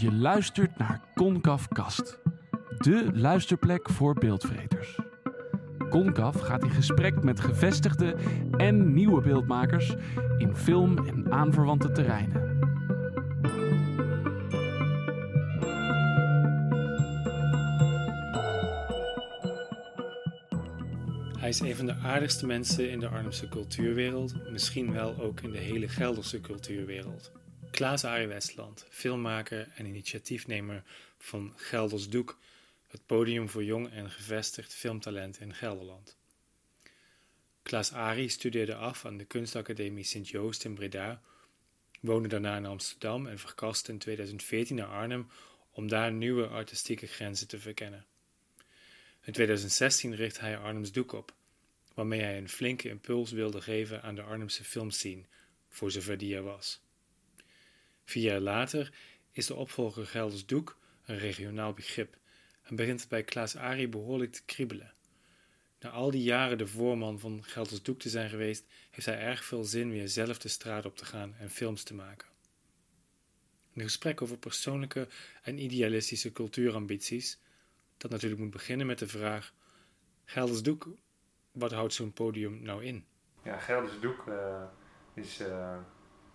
Je luistert naar Concaf Kast, de luisterplek voor beeldvreters. Concaf gaat in gesprek met gevestigde en nieuwe beeldmakers in film en aanverwante terreinen. Hij is een van de aardigste mensen in de Arnhemse cultuurwereld, misschien wel ook in de hele Gelderse cultuurwereld. Klaas Arie Westland, filmmaker en initiatiefnemer van Gelders Doek, het podium voor jong en gevestigd filmtalent in Gelderland. Klaas Arie studeerde af aan de Kunstacademie Sint-Joost in Breda, woonde daarna in Amsterdam en verkaste in 2014 naar Arnhem om daar nieuwe artistieke grenzen te verkennen. In 2016 richt hij Arnhems Doek op, waarmee hij een flinke impuls wilde geven aan de Arnhemse filmscene, voor zover die er was. Vier jaar later is de opvolger Gelders Doek een regionaal begrip en begint het bij Klaas Arie behoorlijk te kriebelen. Na al die jaren de voorman van Gelders Doek te zijn geweest, heeft hij erg veel zin weer zelf de straat op te gaan en films te maken. Een gesprek over persoonlijke en idealistische cultuurambities, dat natuurlijk moet beginnen met de vraag: Gelders Doek, wat houdt zo'n podium nou in? Ja, Gelders Doek uh, is uh,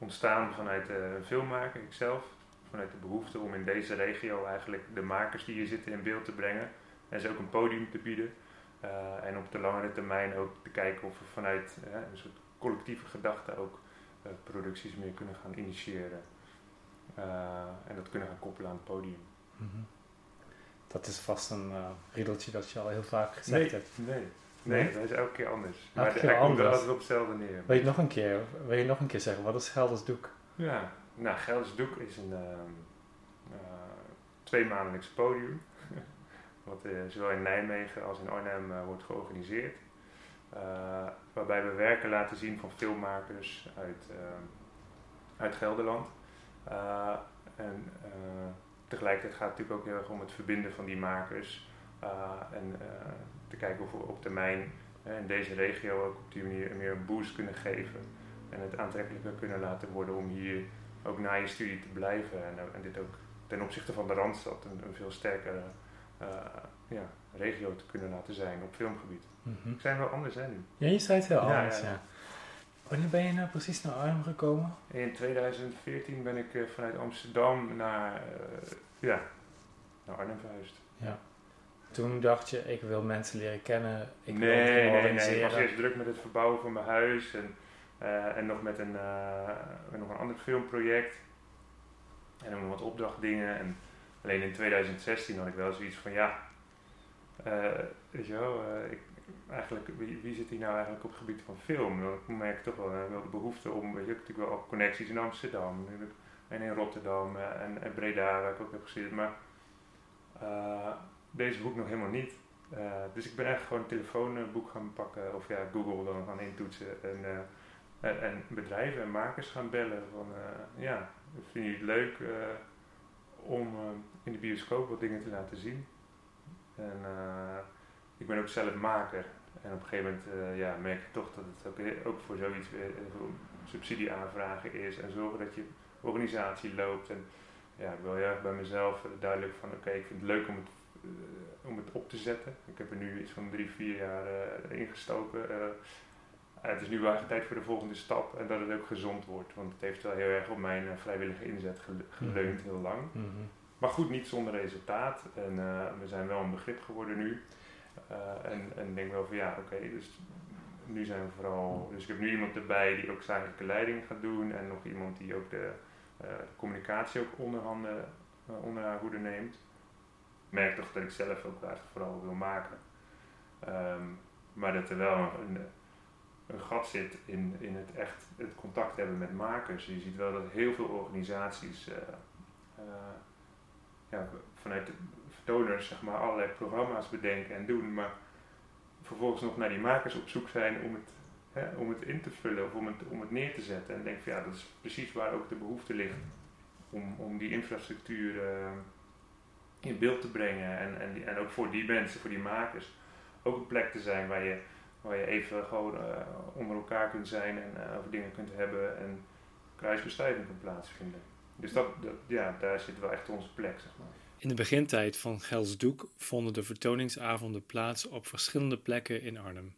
ontstaan vanuit een filmmaker, ikzelf. Vanuit de behoefte om in deze regio eigenlijk de makers die hier zitten in beeld te brengen. En ze ook een podium te bieden. en op de langere termijn ook te kijken of we vanuit een soort collectieve gedachte ook producties meer kunnen gaan initiëren. en dat kunnen gaan koppelen aan het podium. Mm -hmm. Dat is vast een riedeltje dat je al heel vaak gezegd nee, hebt. Nee, nee, nee, dat is elke keer anders. Elke maar keer hij komt er altijd op hetzelfde neer. Wil je nog een keer, wil je nog een keer zeggen, wat is Gelders Doek? Ja, nou, Gelders Doek is een uh, tweemaandelijks podium. wat uh, zowel in Nijmegen als in Arnhem wordt georganiseerd. waarbij we werken laten zien van filmmakers uit, uit Gelderland. en tegelijkertijd gaat het natuurlijk ook heel erg om het verbinden van die makers. en te kijken of we op termijn in deze regio ook op die manier meer een boost kunnen geven. En het aantrekkelijker kunnen laten worden om hier ook na je studie te blijven. En, en dit ook ten opzichte van de Randstad een, een veel sterkere uh, ja, regio te kunnen laten zijn op filmgebied. Mm -hmm. Ik zijn wel anders hè nu. Ja, je zei het heel Ja, anders, ja. ja. Wanneer ben je nou precies naar Arnhem gekomen? In 2014 ben ik uh, vanuit Amsterdam naar, uh, ja, naar Arnhem verhuisd. Ja. Toen dacht je, ik wil mensen leren kennen. Ik wil nee, het nee, nee, organiseren. ik was eerst druk met het verbouwen van mijn huis en, uh, en nog met een, uh, met nog een ander filmproject. En nog wat opdrachtdingen. En alleen in 2016 had ik wel zoiets van, ja, uh, weet je wel, ik, eigenlijk, wie, wie, zit hier nou eigenlijk op het gebied van film? Dan merk ik toch wel, wel de behoefte om, weet je, ik heb natuurlijk wel connecties in Amsterdam en in Rotterdam en, en Breda, waar ik ook heb gezeten. Maar deze boek nog helemaal niet. Uh, dus ik ben echt gewoon een telefoonboek gaan pakken of ja, Google dan gaan intoetsen en, uh, en, en, bedrijven en makers gaan bellen van uh, ja, vind je het leuk om in de bioscoop wat dingen te laten zien. En ik ben ook zelf maker en op een gegeven moment ja, merk je toch dat het ook, voor zoiets weer subsidie aanvragen is en zorgen dat je organisatie loopt. En ja, ik wil heel erg bij mezelf duidelijk van oké, ik vind het leuk om het om het op te zetten. Ik heb er nu iets van drie, vier jaar uh, ingestoken. Uh, het is nu wel echt tijd voor de volgende stap en dat het ook gezond wordt. Want het heeft wel heel erg op mijn vrijwillige inzet geleund heel lang. Mm -hmm. Maar goed, niet zonder resultaat. En we zijn wel een begrip geworden nu. en, en ik denk wel van ja, oké, okay, dus nu zijn we vooral... Dus ik heb nu iemand erbij die ook zakelijke leiding gaat doen. En nog iemand die ook de, de communicatie ook onder, handen, onder haar hoede neemt merk toch dat ik zelf ook eigenlijk vooral wil maken. Um, maar dat er wel een, een gat zit in, in het echt het contact hebben met makers. Je ziet wel dat heel veel organisaties uh, uh, ja, vanuit de vertoners zeg maar, allerlei programma's bedenken en doen, maar vervolgens nog naar die makers op zoek zijn om het, hè, om het in te vullen of om het, om het neer te zetten. En denk van ja, dat is precies waar ook de behoefte ligt om, om die infrastructuur uh, in beeld te brengen. En, en, en ook voor die mensen, voor die makers, ook een plek te zijn waar je, waar je even gewoon uh, onder elkaar kunt zijn en uh, over dingen kunt hebben en kruisbestuiving kan plaatsvinden. Dus dat, dat, ja, daar zit wel echt onze plek, zeg maar. In de begintijd van Gelsdoek vonden de vertoningsavonden plaats op verschillende plekken in Arnhem.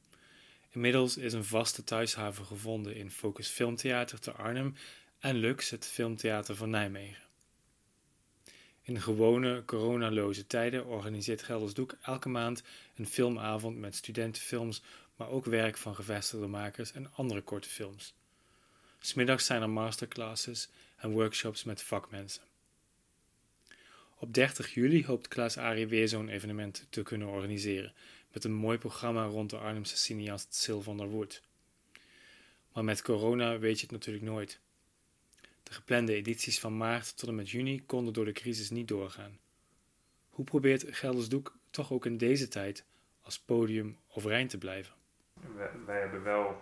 Inmiddels is een vaste thuishaven gevonden in Focus Filmtheater te Arnhem en Lux, het Filmtheater van Nijmegen. In gewone, coronaloze tijden organiseert Geldersdoek elke maand een filmavond met studentenfilms, maar ook werk van gevestigde makers en andere korte films. Smiddags zijn er masterclasses en workshops met vakmensen. Op 30 juli hoopt Klaas Arie weer zo'n evenement te kunnen organiseren, met een mooi programma rond de Arnhemse cineast Sil van der Woerd. Maar met corona weet je het natuurlijk nooit. De geplande edities van maart tot en met juni konden door de crisis niet doorgaan. Hoe probeert Geldersdoek toch ook in deze tijd als podium overeind te blijven? Wij, hebben wel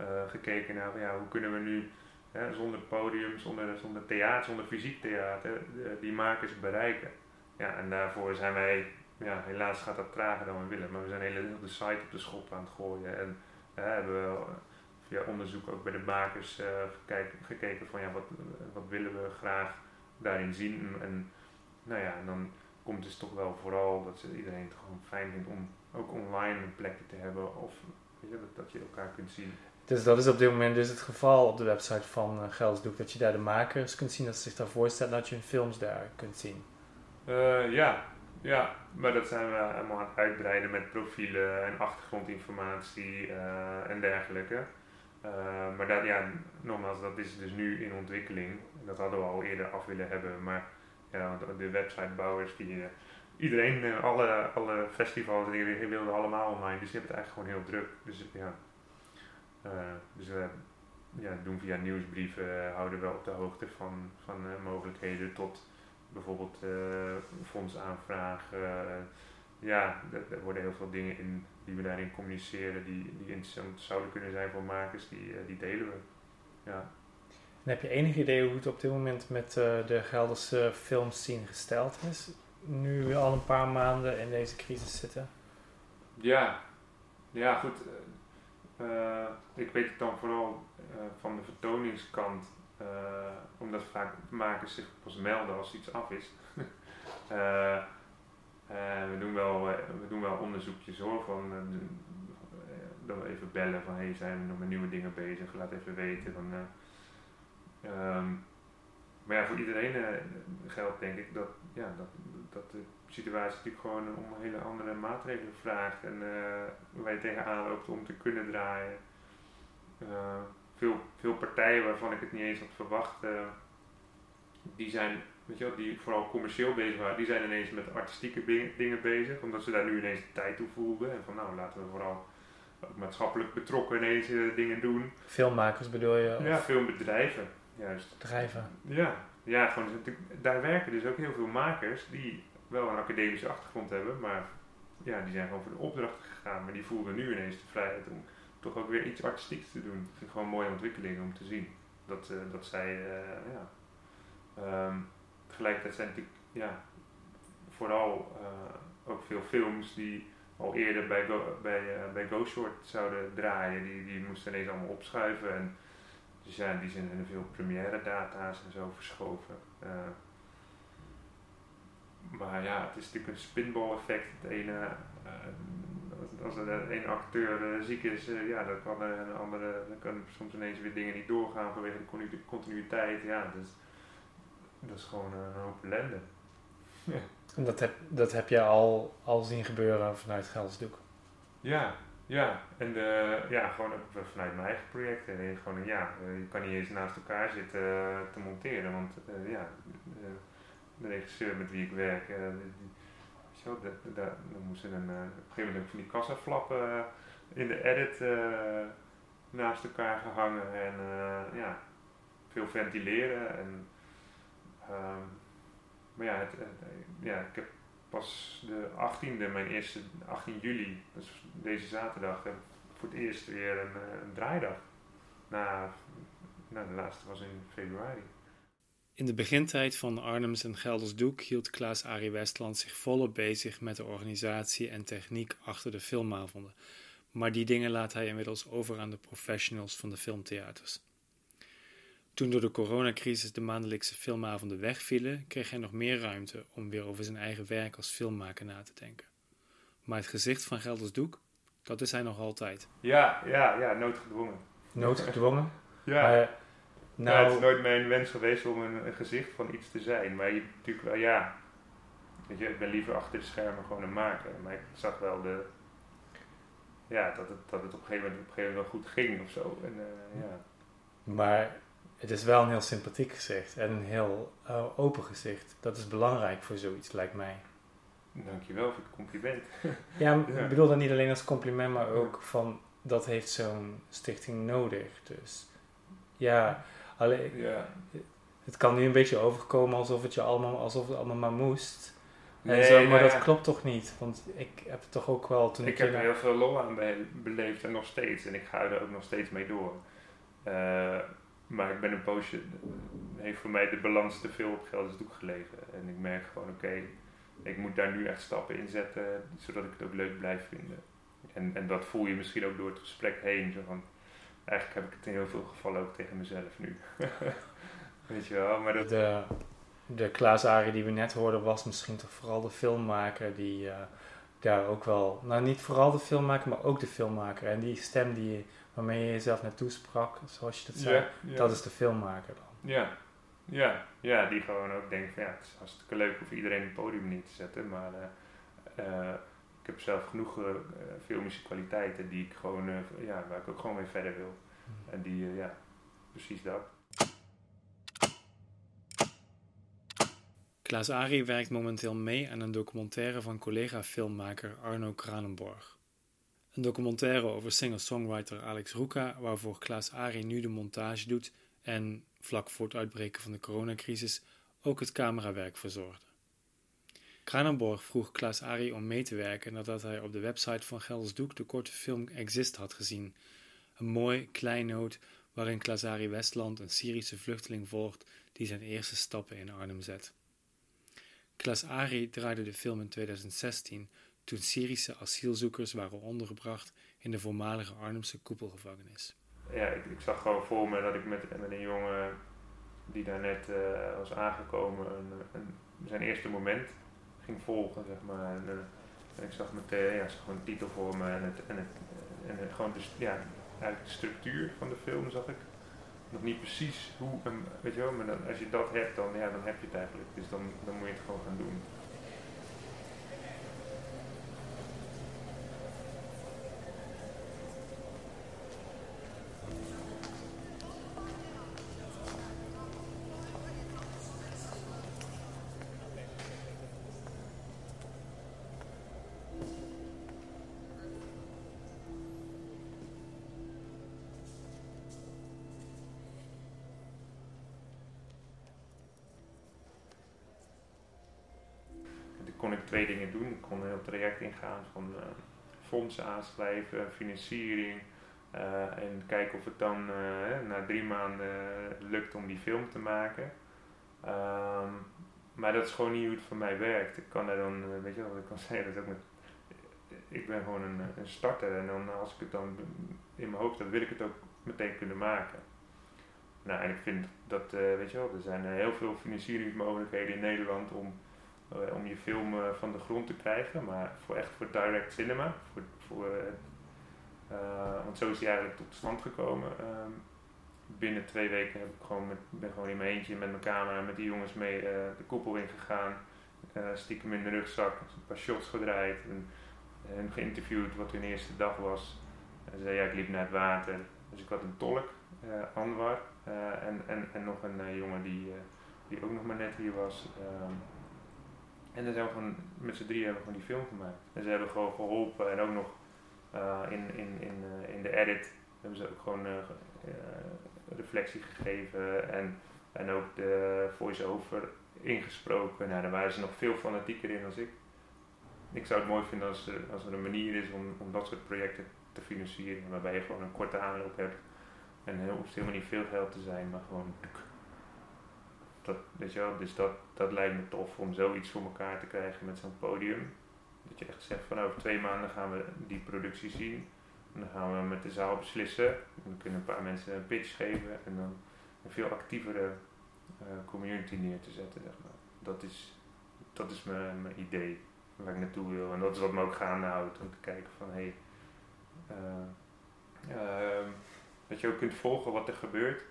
uh, gekeken naar ja, hoe kunnen we nu hè, zonder podium, zonder, zonder theater, zonder fysiek theater, die makers bereiken. Ja, en daarvoor zijn wij, ja, helaas gaat dat trager dan we willen, maar we zijn hele de site op de schop aan het gooien. En uh, hebben we via onderzoek ook bij de makers uh, gekeken, gekeken van ja, wat, wat willen we graag daarin zien. En nou ja, dan komt het dus toch wel vooral dat ze iedereen het gewoon fijn vindt om ook online een plekje te hebben of weet je, dat, dat je elkaar kunt zien. Dus dat is op dit moment dus het geval op de website van uh, Gelsdoek, dat je daar de makers kunt zien, dat ze zich daar voorstellen dat je hun films daar kunt zien. Uh, ja, ja, maar dat zijn we helemaal aan het uitbreiden met profielen en achtergrondinformatie uh, en dergelijke. Uh, maar dat, ja, nogmaals, dat is dus nu in ontwikkeling. Dat hadden we al eerder af willen hebben. Maar ja, de websitebouwers, die, uh, iedereen, uh, alle, alle festivals, die wilden allemaal online. Dus je hebt het eigenlijk gewoon heel druk. Dus ja, dus we ja, doen via nieuwsbrieven, houden we op de hoogte van, van mogelijkheden tot bijvoorbeeld fondsaanvragen ja, er worden heel veel dingen in die we daarin communiceren, die, die interessant zouden kunnen zijn voor makers, die, uh, die delen we. Ja. En heb je enig idee hoe het op dit moment met uh, de Gelderse filmscene gesteld is? Nu we al een paar maanden in deze crisis zitten. Ja, ja goed. Uh, ik weet het dan vooral van de vertoningskant, omdat vaak makers zich pas melden als iets af is. Uh, we, doen wel, uh, we doen wel onderzoekjes hoor, van uh, dan even bellen van hey, zijn we nog met nieuwe dingen bezig, laat even weten. Dan, um, maar ja, voor iedereen geldt denk ik dat, ja, dat, dat de situatie natuurlijk gewoon om hele andere maatregelen vraagt en waar je tegenaan loopt om te kunnen draaien. veel, veel partijen waarvan ik het niet eens had verwacht, die zijn weet je wel, die vooral commercieel bezig waren, die zijn ineens met artistieke dingen bezig, omdat ze daar nu ineens de tijd toe voelden. En van nou, laten we vooral ook maatschappelijk betrokken ineens uh, dingen doen. Filmmakers bedoel je? Ja, filmbedrijven, juist. Bedrijven? Ja, ja gewoon, daar werken dus ook heel veel makers die wel een academische achtergrond hebben, maar ja, die zijn gewoon voor de opdrachten gegaan, maar die voelden nu ineens de vrijheid om toch ook weer iets artistieks te doen. Ik vind het gewoon een mooie ontwikkeling om te zien. Dat, uh, dat zij, uh, ja, um, tegelijkertijd zijn natuurlijk ja, vooral uh, ook veel films die al eerder bij, Go, bij, uh, bij Short zouden draaien. Die, die moesten ineens allemaal opschuiven. En dus ja, die zijn in veel première data's en zo verschoven. Uh, maar ja, het is natuurlijk een spinball effect. Het ene, als er een acteur ziek is, ja, dan kan een andere, dan kan soms ineens weer dingen niet doorgaan vanwege de continuïteit. Ja, dus dat is gewoon een hoop ellende. Ja. En dat heb, dat heb je al, al zien gebeuren vanuit Gelsdoek? Ja, ja. En de, ja, gewoon vanuit mijn eigen project. En gewoon, ja, je kan niet eens naast elkaar zitten uh, te monteren. Want uh, ja, uh, de regisseur met wie ik werk, zo, de, de, de, dan moesten een, op een gegeven moment van die kassaflappen in de edit naast elkaar gehangen. En ja, veel ventileren. En, Um, maar ja, het, ja, ik heb pas de 18e, mijn eerste 18 juli, dus deze zaterdag, voor het eerst weer een, een draaidag. Na, nou, de laatste was in februari. In de begintijd van Arnhems en Gelders Doek hield Klaas Arie Westland zich volop bezig met de organisatie en techniek achter de filmavonden. Maar die dingen laat hij inmiddels over aan de professionals van de filmtheaters. Toen door de coronacrisis de maandelijkse filmavonden wegvielen, kreeg hij nog meer ruimte om weer over zijn eigen werk als filmmaker na te denken. Maar het gezicht van Gelders Doek, dat is hij nog altijd. Ja, ja, ja, noodgedwongen. Noodgedwongen. Ja. Maar, Ja, nou, het is nooit mijn wens geweest om een, een gezicht van iets te zijn. Maar je natuurlijk wel, ja. Weet je, ik ben liever achter de schermen gewoon een maker. Maar ik zag wel de. Ja, dat het, dat het op een gegeven moment, op een gegeven moment wel goed ging of zo. En, eh, ja. maar het is wel een heel sympathiek gezicht en een heel eh, open gezicht. Dat is belangrijk voor zoiets, lijkt mij. Dankjewel voor het compliment. Ja, Ja. ik bedoel dat niet alleen als compliment, maar ook van dat heeft zo'n stichting nodig. Dus ja, alleen, Ja. het kan nu een beetje overkomen alsof het je allemaal, alsof het allemaal maar moest. En Nee, zo, maar nou dat klopt toch niet? Want ik heb het toch ook wel toen Ik ik, heb er heel veel lol aan be- beleefd en nog steeds. En ik ga er ook nog steeds mee door. Eh, maar ik ben een poosje... Heeft voor mij de balans te veel op Gelders Doek gelegen. En ik merk gewoon, oké, ik moet daar nu echt stappen in zetten. Zodat ik het ook leuk blijf vinden. En, en dat voel je misschien ook door het gesprek heen. Zo van, eigenlijk heb ik het in heel veel gevallen ook tegen mezelf nu. Weet je wel, maar de, de Klaas Arie die we net hoorden was misschien toch vooral de filmmaker die eh, daar ook wel, nou niet vooral de filmmaker, maar ook de filmmaker. En die stem die, waarmee je jezelf naartoe sprak, zoals je dat zei, Ja, ja. dat is de filmmaker dan. Ja, ja, ja, die gewoon ook denkt van ja, het is hartstikke leuk om iedereen een podium neer te zetten, maar eh, eh, ik heb zelf genoeg eh, filmische kwaliteiten die ik gewoon, ja, waar ik ook gewoon mee verder wil. En die, ja, precies dat. Klaas Ari werkt momenteel mee aan een documentaire van collega-filmmaker Arno Kranenborg. Een documentaire over singer-songwriter Alex Roeka, waarvoor Klaas Ari nu de montage doet en, vlak voor het uitbreken van de coronacrisis, ook het camerawerk verzorgde. Kranenborg vroeg Klaas Ari om mee te werken nadat hij op de website van Gelders Doek de korte film Exist had gezien. Een mooi, klein noot waarin Klaas Ari Westland een Syrische vluchteling volgt die zijn eerste stappen in Arnhem zet. Klaas Ari draaide de film in 2016 toen Syrische asielzoekers waren ondergebracht in de voormalige Arnhemse koepelgevangenis. Ja, ik, ik zag gewoon voor me dat ik met, met een jongen die daar net eh, was aangekomen, een, een, zijn eerste moment ging volgen, zeg maar. En, eh, en ik zag meteen, ja, ik zag gewoon de titel voor me en, het, en, het, en het, gewoon de, ja, eigenlijk de structuur van de film zag ik. Nog niet precies hoe, weet je wel, maar als je dat hebt, dan, ja, dan heb je het eigenlijk. Dus dan, dan moet je het gewoon gaan doen. Twee dingen doen. Ik kon een heel traject ingaan van eh, fondsen aanschrijven, financiering. eh, en kijken of het dan eh, na drie maanden lukt om die film te maken. Ehm, maar dat is gewoon niet hoe het voor mij werkt. Ik kan er dan, weet je wat ik kan zeggen, dat ook met, ik ben gewoon een, een starter en dan als ik het dan in mijn hoofd heb, wil ik het ook meteen kunnen maken. Nou, en ik vind dat, weet je wel, er zijn heel veel financieringsmogelijkheden in Nederland om, eh, om je film eh, van de grond te krijgen, maar voor echt voor direct cinema, voor, voor, eh, want zo is die eigenlijk tot stand gekomen. Ehm, binnen twee weken heb ik gewoon met, ben gewoon in mijn eentje met mijn camera met die jongens mee de koepel ingegaan, eh stiekem in de rugzak, een paar shots gedraaid en, geïnterviewd wat hun eerste dag was. En ze zei ja, ik liep naar het water, dus ik had een tolk, Anwar, en, en, en nog een jongen die, die ook nog maar net hier was. Ehm, en dan zijn we gewoon, met z'n drieën hebben we gewoon die film gemaakt. En ze hebben gewoon geholpen en ook nog eh, in, in, in, eh, in de edit hebben ze ook gewoon eh, reflectie gegeven en, en ook de voice-over ingesproken. Nou, daar waren ze nog veel fanatieker in dan ik. Ik zou het mooi vinden als er, als er een manier is om, om dat soort projecten te financieren, waarbij je gewoon een korte aanloop hebt. En het hoeft helemaal niet veel geld te zijn, maar gewoon. Dat, dus dat, dat lijkt me tof om zoiets voor elkaar te krijgen met zo'n podium. Dat je echt zegt van over twee maanden gaan we die productie zien. En dan gaan we met de zaal beslissen. En dan kunnen een paar mensen een pitch geven. En dan een veel actievere eh, community neer te zetten. Zeg maar. Dat is, dat is mijn, mijn idee waar ik naartoe wil. En dat is wat me ook gaande houdt om te kijken van hé, hey, ehm, dat je ook kunt volgen wat er gebeurt.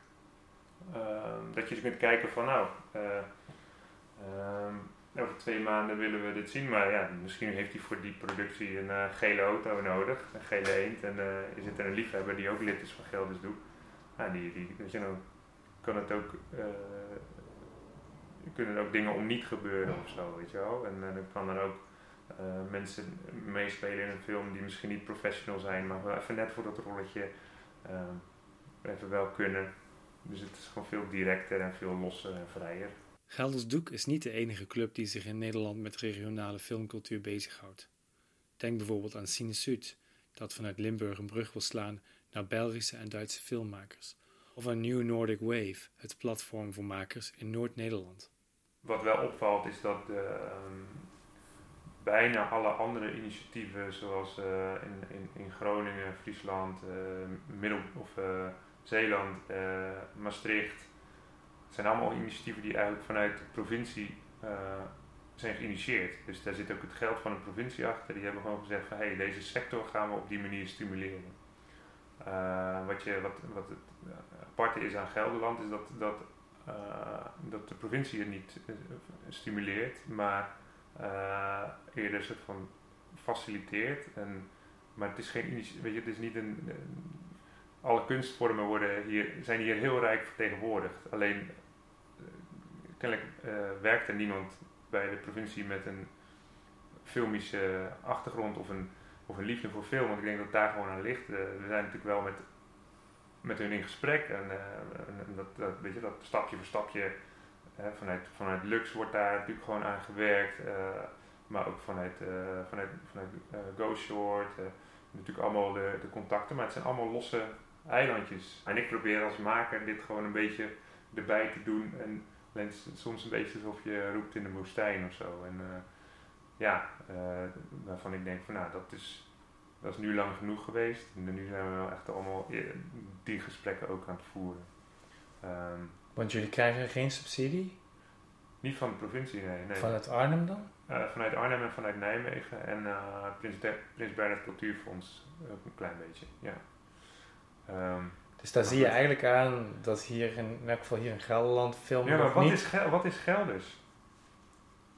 Ehm, dat je dus kunt kijken van nou, ehm, over twee maanden willen we dit zien, maar ja, misschien heeft hij voor die productie een uh, gele auto nodig, een gele eend. En uh, is het een liefhebber die ook lid is van Gelders Doe. Nou, die, die, dus, dan kan het ook, uh, kunnen ook dingen om niet gebeuren of zo, weet je wel. En dan kan er ook mensen meespelen in een film die misschien niet professional zijn, maar wel even net voor dat rolletje even wel kunnen. Dus het is gewoon veel directer en veel losser en vrijer. Gelders Doek is niet de enige club die zich in Nederland met regionale filmcultuur bezighoudt. Denk bijvoorbeeld aan Cine Sud, dat vanuit Limburg een brug wil slaan naar Belgische en Duitse filmmakers. Of aan New Nordic Wave, het platform voor makers in Noord-Nederland. Wat wel opvalt is dat ehm, bijna alle andere initiatieven, zoals uh, in, in, in, Groningen, Friesland, uh, Middel- of Zeeland, Maastricht, zijn allemaal initiatieven die eigenlijk vanuit de provincie uh, zijn geïnitieerd. Dus daar zit ook het geld van de provincie achter. Die hebben gewoon gezegd van hé, hey, deze sector gaan we op die manier stimuleren. Uh, wat, je, wat, wat het aparte is aan Gelderland is dat, dat, dat de provincie het niet stimuleert, maar eerder soort van faciliteert. En, maar het is geen weet je, het is niet een, alle kunstvormen worden hier, zijn hier heel rijk vertegenwoordigd. Alleen kennelijk uh, werkt er niemand bij de provincie met een filmische achtergrond of een, of een liefde voor film. Want ik denk dat daar gewoon aan ligt. Uh, we zijn natuurlijk wel met, met hun in gesprek. En, en dat, dat, weet je, dat stapje voor stapje vanuit, vanuit Lux wordt daar natuurlijk gewoon aan gewerkt. maar ook vanuit, vanuit, vanuit Go Short. natuurlijk allemaal de, de contacten. Maar het zijn allemaal losse eilandjes. En ik probeer als maker dit gewoon een beetje erbij te doen. En soms een beetje alsof je roept in de woestijn of zo. En uh, ja, uh, waarvan ik denk van nou, dat is, dat is nu lang genoeg geweest. En nu zijn we wel echt allemaal die gesprekken ook aan het voeren. Um, Want jullie krijgen geen subsidie? Niet van de provincie, nee. nee. Vanuit Arnhem dan? Uh, vanuit Arnhem en vanuit Nijmegen en Prins, Prins Bernhard Cultuurfonds ook een klein beetje, ja. Um, dus daar zie je eigenlijk aan dat hier in, in elk geval hier in Gelderland film Ja, maar wat, niet... is, wat is Gelders?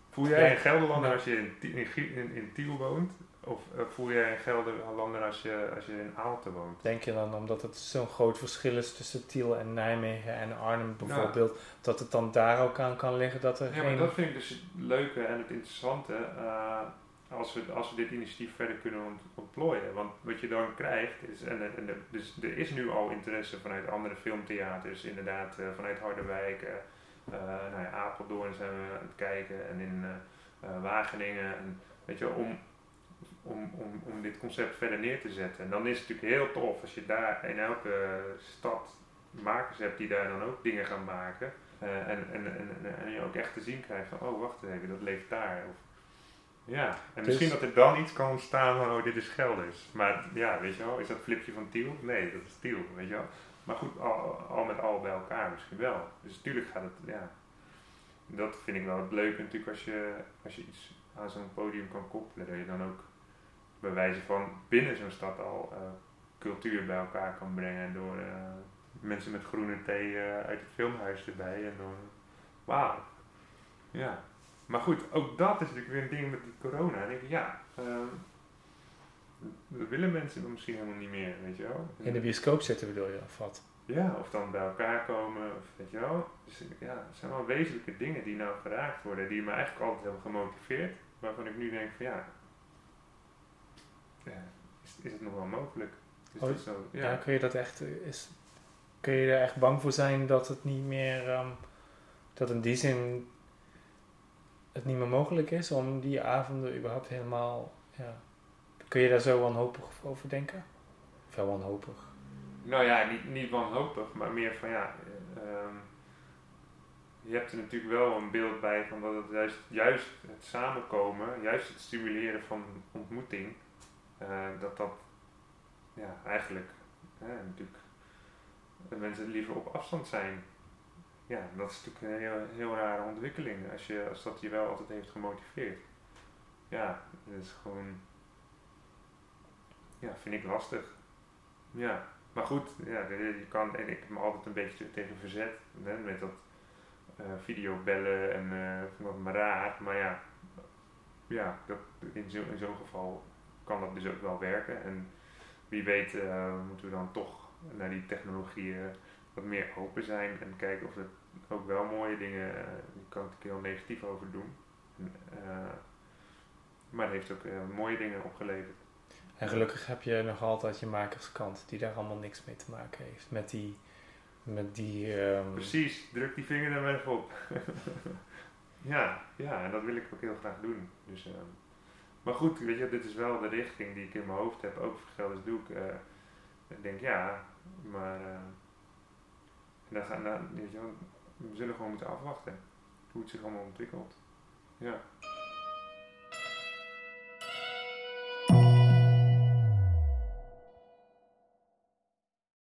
Voel jij ja, een Gelderlander als je in, in, in, in Tiel woont? Of uh, voel jij een Gelderlander als je, als je in Aalten woont? Denk je dan omdat het zo'n groot verschil is tussen Tiel en Nijmegen en Arnhem bijvoorbeeld, dat het dan daar ook aan kan liggen dat er ja, geen... maar dat vind ik dus het leuke en het interessante. Uh, als we, als we dit initiatief verder kunnen ont ontplooien. Want wat je dan krijgt, is, en, en, dus er is nu al interesse vanuit andere filmtheaters, inderdaad, uh, vanuit Harderwijk, uh, uh, nou ja, Apeldoorn zijn we aan het kijken en in Wageningen. En, weet je, om, om, om, om dit concept verder neer te zetten. En dan is het natuurlijk heel tof als je daar in elke stad makers hebt die daar dan ook dingen gaan maken. en, en, en, en, je ook echt te zien krijgt van, oh wacht even, dat leeft daar. Of, ja, en dus, misschien dat er dan iets kan ontstaan van, oh, dit is Gelders. Maar ja, weet je wel, is dat flipje van Tiel? Nee, dat is Tiel, weet je wel. Maar goed, al, al met al bij elkaar misschien wel. Dus natuurlijk gaat het, ja. Dat vind ik wel het leuke natuurlijk als je, als je iets aan zo'n podium kan koppelen. Dat je dan ook bij wijze van binnen zo'n stad al uh, cultuur bij elkaar kan brengen. Door uh, mensen met groene thee uh, uit het filmhuis erbij. En dan, wauw. Ja. Maar goed, ook dat is natuurlijk weer een ding met die corona. En ik denk, ja, dat willen mensen dan misschien helemaal niet meer, weet je wel. In de bioscoop zitten bedoel je, of wat? Ja, of dan bij elkaar komen, of weet je wel. Dus ja, het zijn wel wezenlijke dingen die nou geraakt worden, die me eigenlijk altijd hebben gemotiveerd. Waarvan ik nu denk van ja, ja is, is het nog wel mogelijk? Is oh, zo? Ja. ja. kun je dat echt, is, kun je er echt bang voor zijn dat het niet meer, um, dat in die zin het niet meer mogelijk is om die avonden überhaupt helemaal. Ja. Kun je daar zo wanhopig over denken? Of wel wanhopig? Nou ja, niet, niet wanhopig, maar meer van ja. Uh, je hebt er natuurlijk wel een beeld bij van dat het juist, het samenkomen, juist het stimuleren van ontmoeting, uh, dat dat ja, eigenlijk natuurlijk mensen liever op afstand zijn ja, dat is natuurlijk een heel, heel rare ontwikkeling als, je, als dat je wel altijd heeft gemotiveerd. Ja, dat is gewoon, ja, vind ik lastig. Ja, maar goed, ja, je kan, en ik heb me altijd een beetje tegen verzet met dat uh, videobellen en uh, vond dat maar raar. Maar ja, ja dat, in zo'n in zo'n geval kan dat dus ook wel werken. En wie weet uh, moeten we dan toch naar die technologieën wat meer open zijn en kijken of er ook wel mooie dingen, uh, je kan het heel negatief over doen. maar het heeft ook mooie dingen opgeleverd. En gelukkig heb je nog altijd je makerskant die daar allemaal niks mee te maken heeft. Met die. Met die um... Precies, druk die vinger er maar even op. ja, ja, en dat wil ik ook heel graag doen. Dus, uh, maar goed, weet je, dit is wel de richting die ik in mijn hoofd heb. Ook voor Gelders doe ik. Ik denk ja, maar. Dan gaan, we zullen gewoon moeten afwachten hoe het zich allemaal ontwikkelt. Ja.